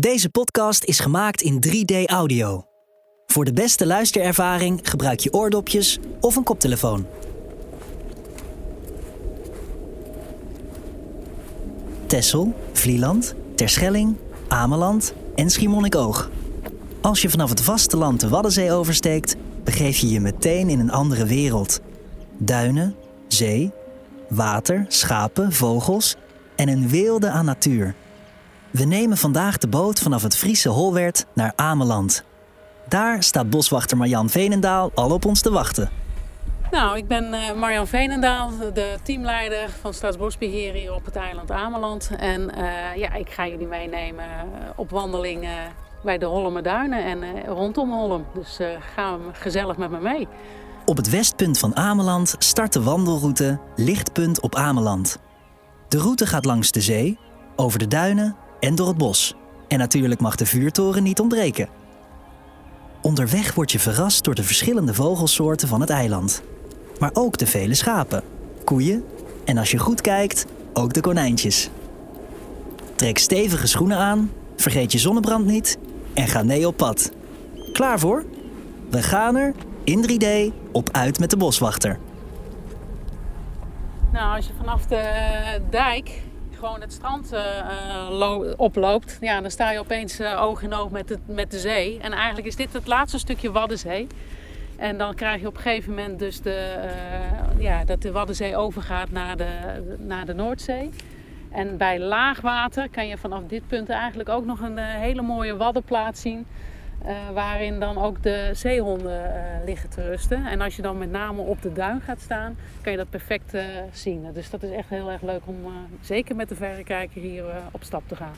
Deze podcast is gemaakt in 3D audio. Voor de beste luisterervaring gebruik je oordopjes of een koptelefoon. Texel, Vlieland, Terschelling, Ameland en Schiermonnikoog. Als je vanaf het vasteland de Waddenzee oversteekt, begeef je je meteen in een andere wereld. Duinen, zee, water, schapen, vogels en een weelde aan natuur. We nemen vandaag de boot vanaf het Friese Holwerd naar Ameland. Daar staat boswachter Marjan Veenendaal al op ons te wachten. Nou, ik ben uh, Marjan Veenendaal, de teamleider van Staatsbosbeheer hier op het eiland Ameland. En uh, ja, ik ga jullie meenemen op wandelingen bij de Holme Duinen en uh, rondom Holm. Dus ga gezellig met me mee. Op het westpunt van Ameland start de wandelroute Lichtpunt op Ameland. De route gaat langs de zee, over de duinen en door het bos. En natuurlijk mag de vuurtoren niet ontbreken. Onderweg word je verrast door de verschillende vogelsoorten van het eiland. Maar ook de vele schapen, koeien en als je goed kijkt, ook de konijntjes. Trek stevige schoenen aan, vergeet je zonnebrand niet en ga mee op pad. Klaar voor? We gaan er in 3D op uit met de boswachter. Nou, als je vanaf de dijk gewoon het strand uh, oploopt, ja, dan sta je opeens uh, oog in oog met de, met de zee. En eigenlijk is dit het laatste stukje Waddenzee. En dan krijg je op een gegeven moment dus de, ja, dat de Waddenzee overgaat naar de, naar de Noordzee. En bij laagwater kan je vanaf dit punt eigenlijk ook nog een hele mooie waddenplaats zien. Uh, waarin dan ook de zeehonden uh, liggen te rusten. En als je dan met name op de duin gaat staan, kan je dat perfect uh, zien. Dus dat is echt heel erg leuk om zeker met de verrekijker hier op stap te gaan.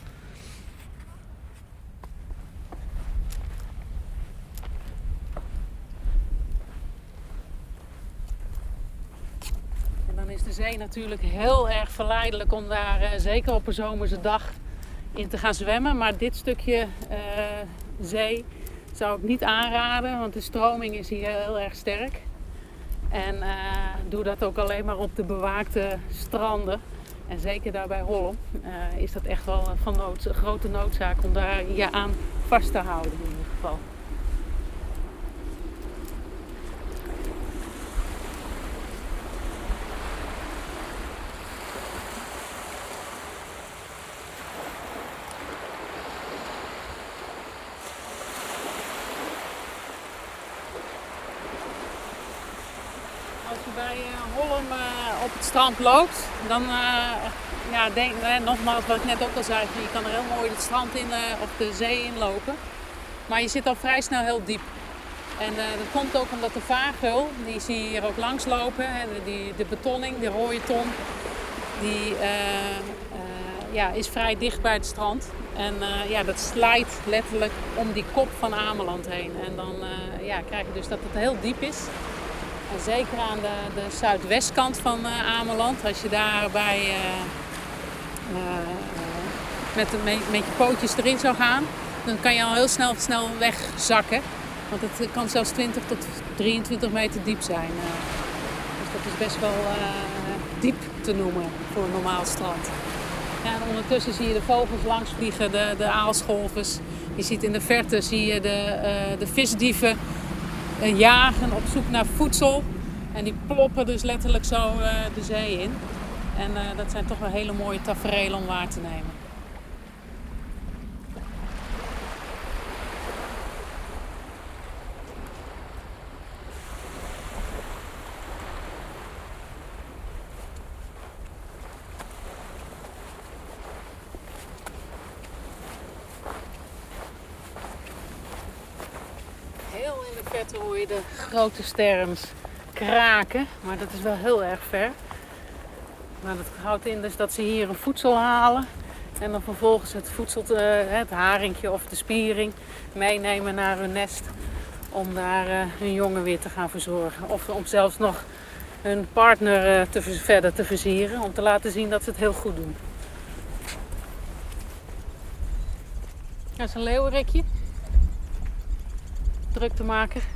En dan is de zee natuurlijk heel erg verleidelijk om daar zeker op een zomerse dag in te gaan zwemmen. Maar dit stukje zee zou ik niet aanraden, want de stroming is hier heel erg sterk. En uh, doe dat ook alleen maar op de bewaakte stranden. En zeker daar bij Holm uh, is dat echt wel van nood, grote noodzaak om daar je aan vast te houden in ieder geval. Bij Holm uh, op het strand loopt, dan uh, ja, denk, nogmaals wat ik net ook al zei, je kan er heel mooi het strand in of de zee in lopen. Maar je zit al vrij snel heel diep. En dat komt ook omdat de vaargeul, die zie je hier ook langs lopen, hè, die, de betonning, de rode ton, die ja, is vrij dicht bij het strand. En ja, dat slijt letterlijk om die kop van Ameland heen. En dan ja, krijg je dus dat het heel diep is. En zeker aan de, zuidwestkant van uh, Ameland, als je daarbij uh, uh, met, met, met je pootjes erin zou gaan, dan kan je al heel snel, snel wegzakken. Want het kan zelfs 20 tot 23 meter diep zijn. dus dat is best wel diep te noemen voor een normaal strand. Ja, en ondertussen zie je de vogels langs vliegen, de, de aalscholvers. Je ziet in de verte zie je de, de visdieven jagen op zoek naar voedsel. En die ploppen dus letterlijk zo uh, de zee in. En uh, dat zijn toch wel hele mooie tafereelen om waar te nemen. Heel in de verte hoor je de grote sterns kraken. Maar dat is wel heel erg ver. Maar dat houdt in dus dat ze hier een voedsel halen. En dan vervolgens het voedsel, het haringje of de spiering meenemen naar hun nest. Om daar uh, hun jongen weer te gaan verzorgen. Of om zelfs nog hun partner uh, te, verder te versieren. Om te laten zien dat ze het heel goed doen. Dat is een leeuwenrikje. Druk te maken.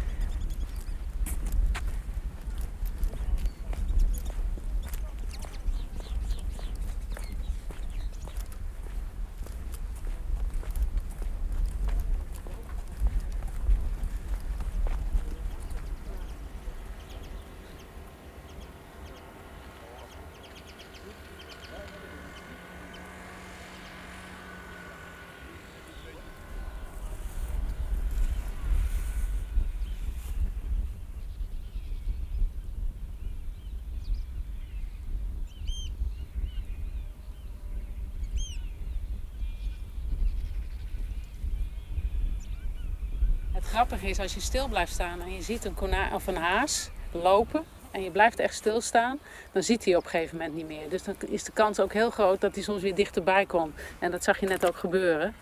Grappige is, als je stil blijft staan en je ziet een, kona of een haas lopen en je blijft echt stilstaan, dan ziet hij op een gegeven moment niet meer. Dus dan is de kans ook heel groot dat hij soms weer dichterbij komt. En dat zag je net ook gebeuren.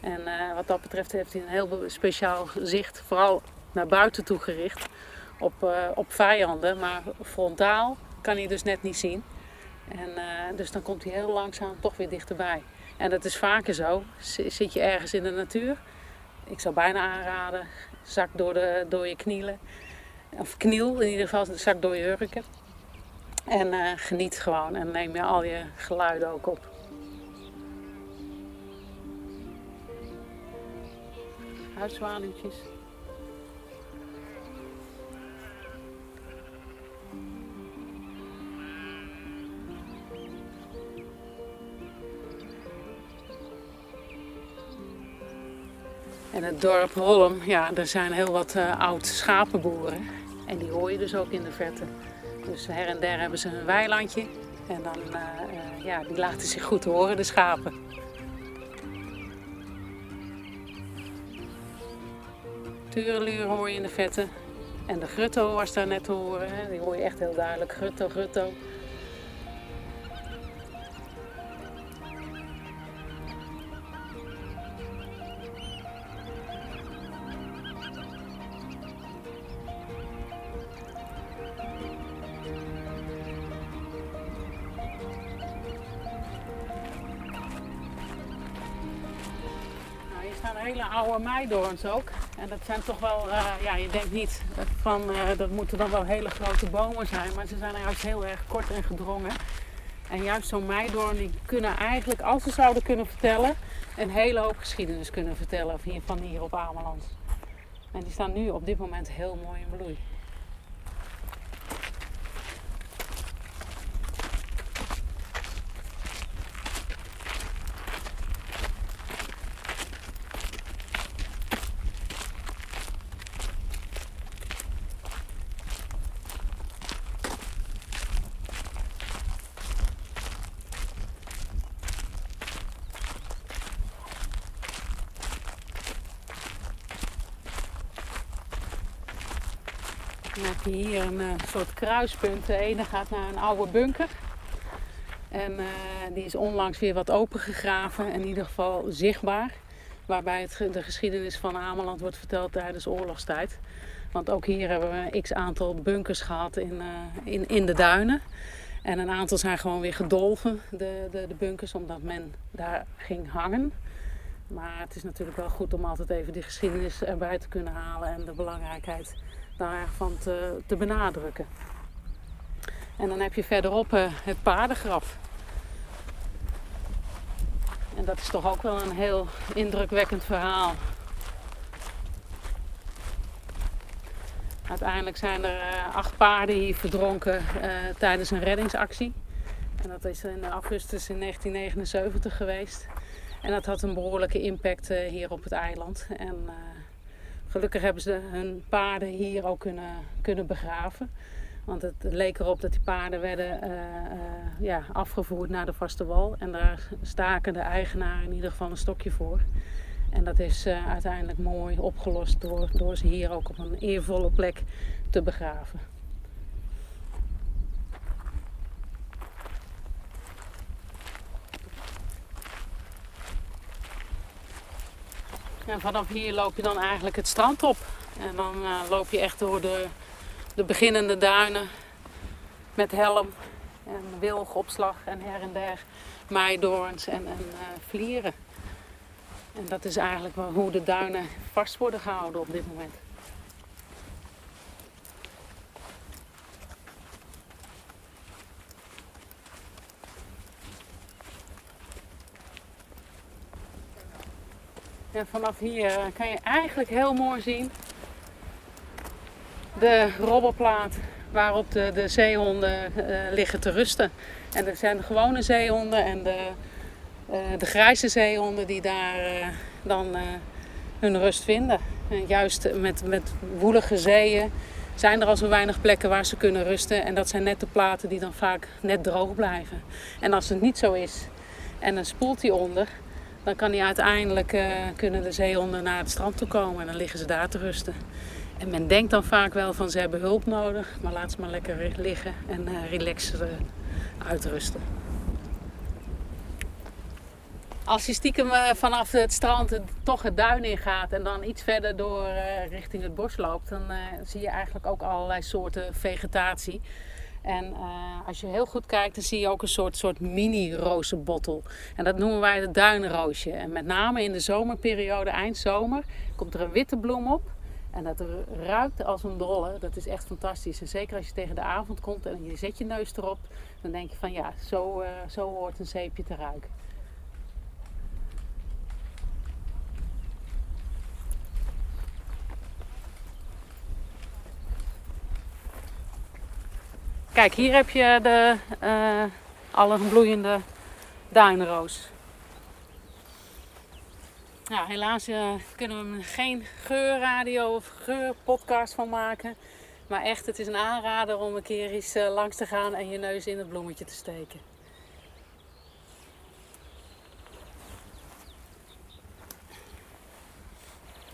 En uh, wat dat betreft heeft hij een heel speciaal zicht, vooral naar buiten toe gericht, op, uh, op vijanden. Maar frontaal kan hij dus net niet zien. En, uh, dus dan komt hij heel langzaam toch weer dichterbij. En dat is vaker zo. Zit je ergens in de natuur, ik zou bijna aanraden, zak door, de, door je knielen. Of kniel in ieder geval, zak door je hurken. En uh, geniet gewoon en neem je al je geluiden ook op. Huiszwaluwtjes. En het dorp Holm, ja, er zijn heel wat uh, oud schapenboeren. En die hoor je dus ook in de verte. Dus her en der hebben ze een weilandje. En dan, uh, uh, ja, die laten zich goed horen, de schapen. Tureluur hoor je in de vette. En de grutto was daar net te horen. Die hoor je echt heel duidelijk. Grutto, grutto. Staan hele oude meidoorns ook. En dat zijn toch wel, uh, ja, je denkt niet van uh, dat moeten dan wel hele grote bomen zijn, maar ze zijn juist heel erg kort en gedrongen. En juist zo'n meidoorn, die kunnen eigenlijk, als ze zouden kunnen vertellen, een hele hoop geschiedenis kunnen vertellen hier, van hier op Ameland. En die staan nu op dit moment heel mooi in bloei. Dan heb je hier een uh, soort kruispunt. De ene gaat naar een oude bunker. En uh, die is onlangs weer wat opengegraven. In ieder geval zichtbaar. Waarbij het, de geschiedenis van Ameland wordt verteld tijdens oorlogstijd. Want ook hier hebben we x aantal bunkers gehad in, uh, in, in de duinen. En een aantal zijn gewoon weer gedolven, de, de, de bunkers, omdat men daar ging hangen. Maar het is natuurlijk wel goed om altijd even die geschiedenis erbij te kunnen halen en de belangrijkheid daarvan te, te benadrukken. En dan heb je verderop uh, het paardengraf. En dat is toch ook wel een heel indrukwekkend verhaal. Uiteindelijk zijn er uh, acht paarden hier verdronken uh, tijdens een reddingsactie. En dat is in augustus in 1979 geweest. En dat had een behoorlijke impact hier op het eiland. En gelukkig hebben ze hun paarden hier ook kunnen, kunnen begraven. Want het leek erop dat die paarden werden ja, afgevoerd naar de vaste wal. En daar staken de eigenaren in ieder geval een stokje voor. En dat is uh, uiteindelijk mooi opgelost door, door ze hier ook op een eervolle plek te begraven. En vanaf hier loop je dan eigenlijk het strand op. En dan uh, loop je echt door de, de beginnende duinen met helm en wilgopslag en her en der meidoorns en, en uh, vlieren. En dat is eigenlijk hoe de duinen vast worden gehouden op dit moment. En vanaf hier kan je eigenlijk heel mooi zien de robberplaat waarop de, de zeehonden uh, liggen te rusten. En er zijn de gewone zeehonden en de uh, de grijze zeehonden die daar dan hun rust vinden. En juist met, met woelige zeeën zijn er al zo weinig plekken waar ze kunnen rusten. En dat zijn net de platen die dan vaak net droog blijven. En als het niet zo is en dan spoelt die onder, dan kan die uiteindelijk uh, kunnen de zeehonden naar het strand toe komen en dan liggen ze daar te rusten. En men denkt dan vaak wel van ze hebben hulp nodig, maar laat ze maar lekker liggen en uh, relaxen uitrusten. Als je stiekem vanaf het strand toch het duin in gaat en dan iets verder door richting het bos loopt, dan zie je eigenlijk ook allerlei soorten vegetatie. En uh, als je heel goed kijkt, dan zie je ook een soort, soort mini-rozenbottel. En dat noemen wij het duinroosje. En met name in de zomerperiode, eind zomer, komt er een witte bloem op. En dat ruikt als een dolle. Dat is echt fantastisch. En zeker als je tegen de avond komt en je zet je neus erop, dan denk je van ja, zo, uh, zo hoort een zeepje te ruiken. Kijk, hier heb je de uh, alle bloeiende duinroos. Helaas uh, kunnen we er geen geurradio of geurpodcast van maken. Maar echt, het is een aanrader om een keer eens uh, langs te gaan en je neus in het bloemetje te steken.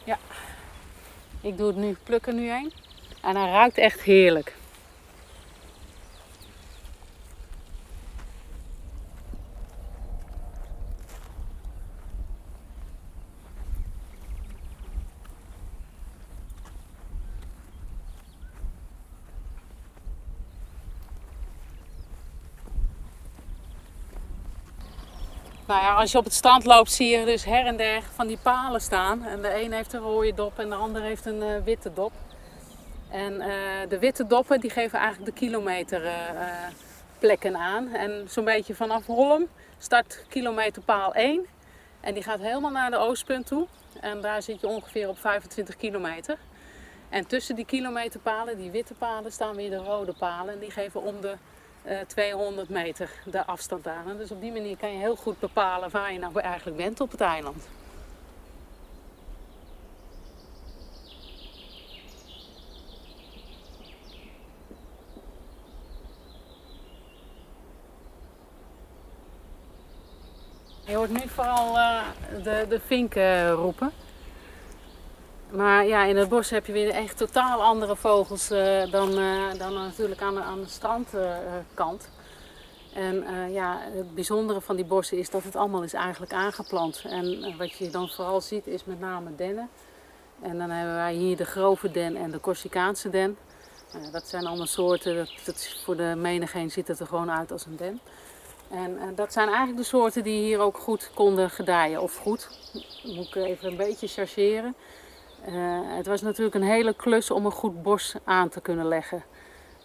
Ja, ik doe het nu, pluk er nu een. En hij ruikt echt heerlijk. Nou ja, als je op het strand loopt zie je dus her en der van die palen staan. En de een heeft een rode dop en de ander heeft een uh, witte dop. En uh, de witte doppen die geven eigenlijk de kilometerplekken uh, aan. En zo'n beetje vanaf Holm start kilometerpaal 1. En die gaat helemaal naar de oostpunt toe. En daar zit je ongeveer op 25 kilometer. En tussen die kilometerpalen, die witte palen, staan weer de rode palen. En die geven om de 200 eh, meter de afstand aan. dus op die manier kan je heel goed bepalen waar je nou eigenlijk bent op het eiland. Je hoort nu vooral uh, de, de vinken roepen. Maar ja, in het bos heb je weer echt totaal andere vogels uh, dan, uh, dan natuurlijk aan de, aan de strandkant. en uh, ja, het bijzondere van die bossen is dat het allemaal is eigenlijk aangeplant. En wat je dan vooral ziet is met name dennen. En dan hebben wij hier de grove den en de Corsicaanse den. dat zijn allemaal soorten, dat, dat, voor de menigeen ziet het er gewoon uit als een den. En dat zijn eigenlijk de soorten die hier ook goed konden gedijen. Of goed, moet ik even een beetje chargeren. Uh, het was natuurlijk een hele klus om een goed bos aan te kunnen leggen.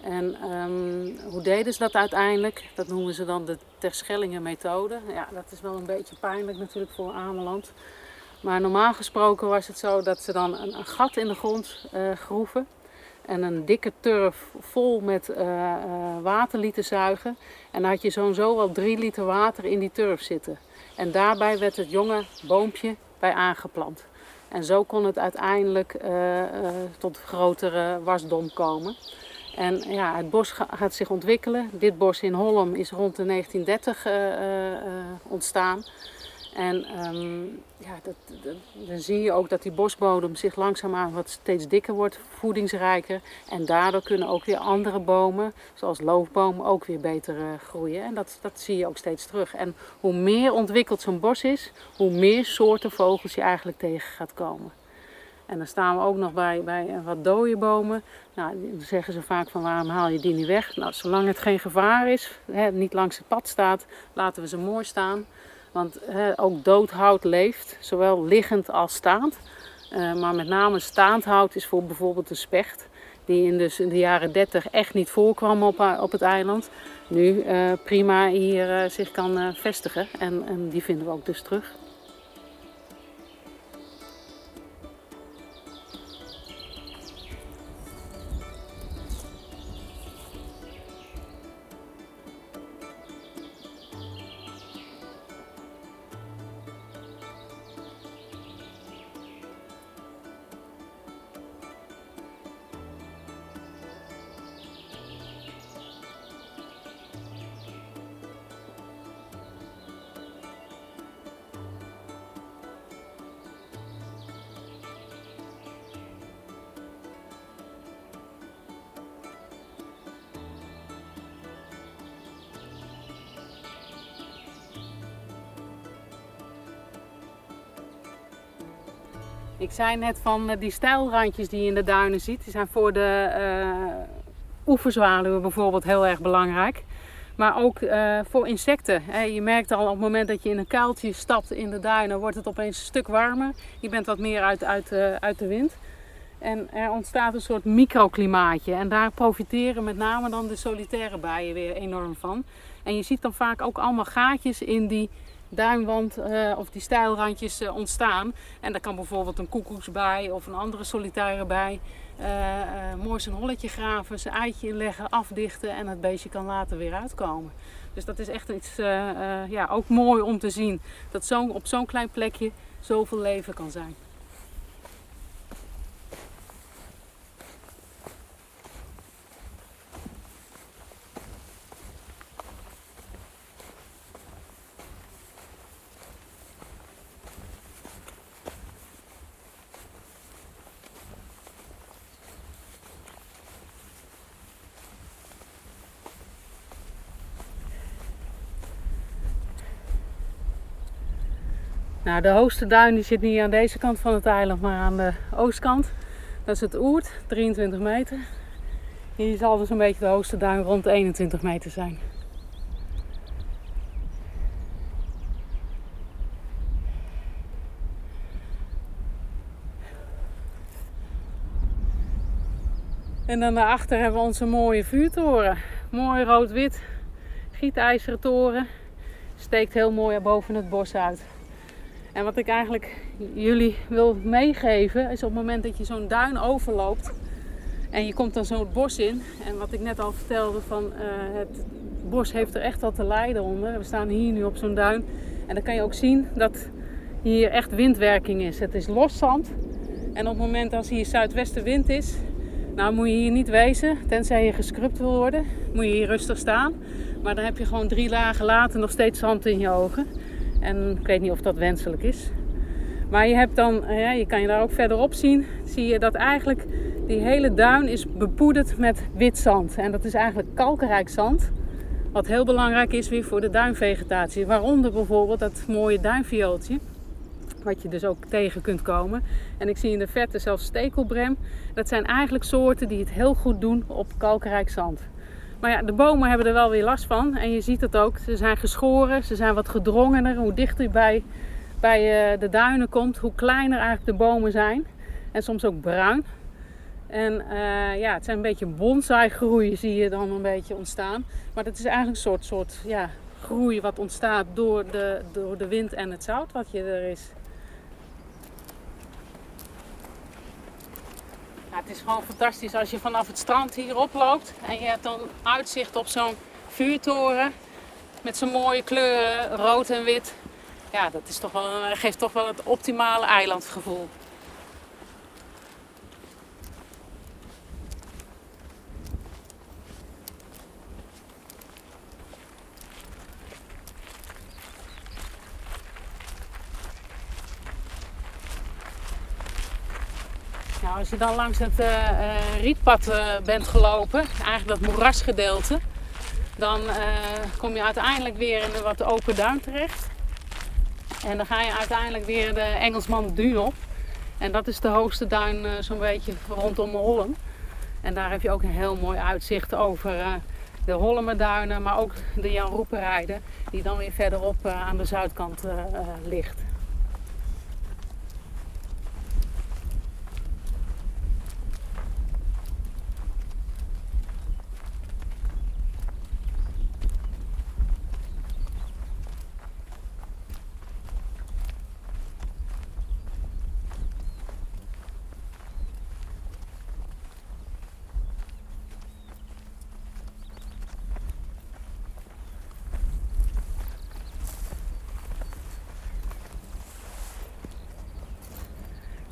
En um, hoe deden ze dat uiteindelijk? Dat noemen ze dan de Terschellingen methode. Ja, dat is wel een beetje pijnlijk natuurlijk voor Ameland. Maar normaal gesproken was het zo dat ze dan een, gat in de grond uh, groeven. En een dikke turf vol met uh, water lieten zuigen. En dan had je zo'n zo wel drie liter water in die turf zitten. En daarbij werd het jonge boompje bij aangeplant. En zo kon het uiteindelijk uh, uh, tot grotere wasdom komen. En ja, het bos gaat zich ontwikkelen. Dit bos in Holm is rond de 1930 uh, ontstaan. En um, ja, dat, dan zie je ook dat die bosbodem zich langzaamaan wat steeds dikker wordt, voedingsrijker. En daardoor kunnen ook weer andere bomen, zoals loofbomen, ook weer beter uh, groeien. En dat, dat zie je ook steeds terug. En hoe meer ontwikkeld zo'n bos is, hoe meer soorten vogels je eigenlijk tegen gaat komen. En dan staan we ook nog bij, bij wat dode bomen. Nou, dan zeggen ze vaak van waarom haal je die niet weg? Nou, zolang het geen gevaar is, hè, niet langs het pad staat, laten we ze mooi staan. Want ook doodhout leeft, zowel liggend als staand. Uh, maar met name staand hout is voor bijvoorbeeld de specht. Die in, dus in de jaren 30 echt niet voorkwam op, eh, op het eiland. Nu uh, prima hier zich kan vestigen. En, en die vinden we ook dus terug. Ik zei net van eh, die stijlrandjes die je in de duinen ziet, die zijn voor de uh, oeverzwaluwen bijvoorbeeld heel erg belangrijk. Maar ook uh, voor insecten. Je merkt al op het moment dat je in een kuiltje stapt in de duinen, wordt het opeens een stuk warmer. Je bent wat meer uit, uit, uit de wind. En er ontstaat een soort microklimaatje. En daar profiteren met name dan de solitaire bijen weer enorm van. En je ziet dan vaak ook allemaal gaatjes in die duinwand uh, of die stijlrandjes uh, ontstaan. En daar kan bijvoorbeeld een koekoeksbij of een andere solitaire bij uh, mooi zijn holletje graven, zijn eitje inleggen, afdichten en het beestje kan later weer uitkomen. Dus dat is echt iets ja, ook mooi om te zien. Dat zo, op zo'n klein plekje zoveel leven kan zijn. Nou, de hoogste duin die zit niet aan deze kant van het eiland, maar aan de oostkant. Dat is het Oert, 23 meter. Hier zal dus een beetje de hoogste duin rond 21 meter zijn. En dan daarachter hebben we onze mooie vuurtoren. Mooi rood-wit, gietijzeren toren. Steekt heel mooi boven het bos uit. En wat ik eigenlijk jullie wil meegeven is op het moment dat je zo'n duin overloopt en je komt dan zo'n bos in. En wat ik net al vertelde van uh, het bos heeft er echt wat te lijden onder. We staan hier nu op zo'n duin en dan kan je ook zien dat hier echt windwerking is. Het is los zand en op het moment als hier zuidwestenwind is, nou moet je hier niet wezen, tenzij je gescrubt wil worden, moet je hier rustig staan. Maar dan heb je gewoon drie lagen later nog steeds zand in je ogen. En ik weet niet of dat wenselijk is. Maar je hebt dan, eh, ja, je kan je daar ook verderop zien, zie je dat eigenlijk die hele duin is bepoederd met wit zand. En dat is eigenlijk kalkrijk zand. Wat heel belangrijk is weer voor de duinvegetatie. Waaronder bijvoorbeeld dat mooie duinviooltje. Wat je dus ook tegen kunt komen. En ik zie in de verte zelfs stekelbrem. Dat zijn eigenlijk soorten die het heel goed doen op kalkrijk zand. Maar ja, de bomen hebben er wel weer last van. En je ziet het ook. Ze zijn geschoren, ze zijn wat gedrongener. Hoe dichter je bij, bij eh, de duinen komt, hoe kleiner eigenlijk de bomen zijn. En soms ook bruin. En uh, ja, het zijn een beetje bonsai groei zie je dan een beetje ontstaan. Maar dat is eigenlijk een soort, soort ja, groei wat ontstaat door de, door de wind en het zout wat je er is. Is gewoon fantastisch als je vanaf het strand hier oploopt en je hebt dan uitzicht op zo'n vuurtoren met zo'n mooie kleuren, rood en wit. Ja, dat is toch wel, geeft toch wel het optimale eilandgevoel. Nou, als je dan langs het uh, rietpad uh, bent gelopen, eigenlijk dat moerasgedeelte, dan kom je uiteindelijk weer in een wat open duin terecht. En dan ga je uiteindelijk weer de Engelsman Duin op. En dat is de hoogste duin zo'n beetje rondom Holm. En daar heb je ook een heel mooi uitzicht over de Holmenduinen, maar ook de Jan Roeperijde, die dan weer verderop aan de zuidkant ligt.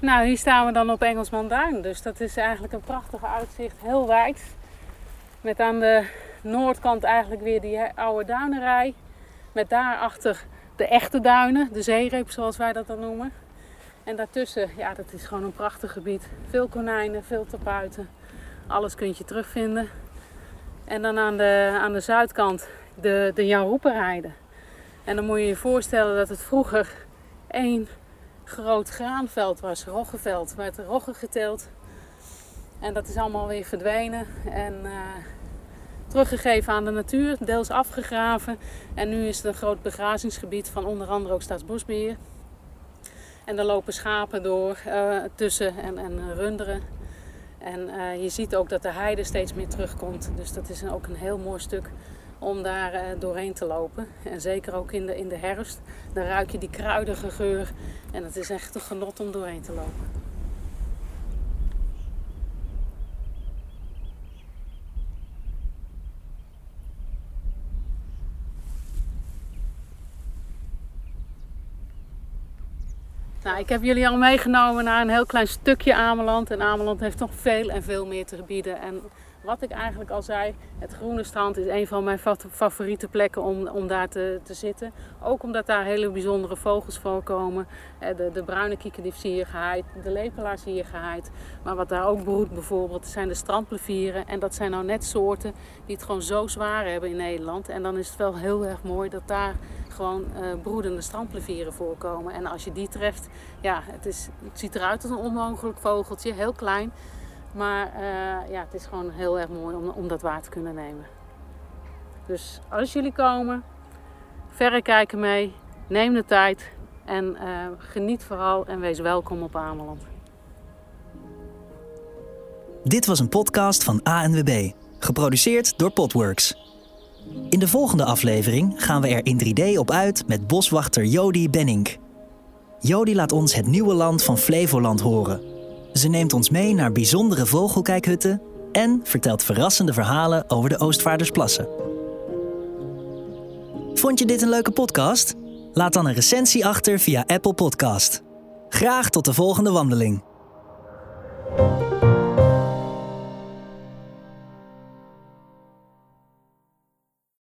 Nou, hier staan we dan op Engelsman Duin. Dus dat is eigenlijk een prachtig uitzicht, heel wijd. Met aan de noordkant eigenlijk weer die oude duinenrij. Met daarachter de echte duinen, de zeereep zoals wij dat dan noemen. En daartussen, ja, dat is gewoon een prachtig gebied. Veel konijnen, veel tapuiten. Alles kun je terugvinden. En dan aan de, aan de zuidkant de, de Jan Roeperijden. En dan moet je je voorstellen dat het vroeger één groot graanveld was, roggeveld. werd roggen geteeld. En dat is allemaal weer verdwenen en uh, teruggegeven aan de natuur, deels afgegraven. En nu is het een groot begrazingsgebied van onder andere ook Staatsbosbeheer. En er lopen schapen door uh, tussen en, en runderen. En uh, je ziet ook dat de heide steeds meer terugkomt. Dus dat is ook een heel mooi stuk om daar uh, doorheen te lopen. En zeker ook in de, in de herfst. Dan ruik je die kruidige geur. En het is echt een genot om doorheen te lopen. Nou, ik heb jullie al meegenomen naar een heel klein stukje Ameland. En Ameland heeft nog veel en veel meer te bieden. En wat ik eigenlijk al zei, het Groene Strand is een van mijn favoriete plekken om, om daar te, te zitten. Ook omdat daar hele bijzondere vogels voorkomen. Eh, de, de bruine kiekendief zie je gehaaid, de lepelaar zie je gehaaid. Maar wat daar ook broedt bijvoorbeeld, zijn de strandplevieren. En dat zijn nou net soorten die het gewoon zo zwaar hebben in Nederland. En dan is het wel heel erg mooi dat daar gewoon uh, broedende strandplevieren voorkomen. En als je die treft, ja, het, is, het ziet eruit als een onmogelijk vogeltje, heel klein. Maar uh, ja, het is gewoon heel erg mooi om, om dat waar te kunnen nemen. Dus als jullie komen, verrekijken mee, neem de tijd en uh, geniet vooral en wees welkom op Ameland. Dit was een podcast van ANWB, geproduceerd door Potworks. In de volgende aflevering gaan we er in 3D op uit met boswachter Jody Benink. Jody laat ons het nieuwe land van Flevoland horen. Ze neemt ons mee naar bijzondere vogelkijkhutten en vertelt verrassende verhalen over de Oostvaardersplassen. Vond je dit een leuke podcast? Laat dan een recensie achter via Apple Podcast. Graag tot de volgende wandeling.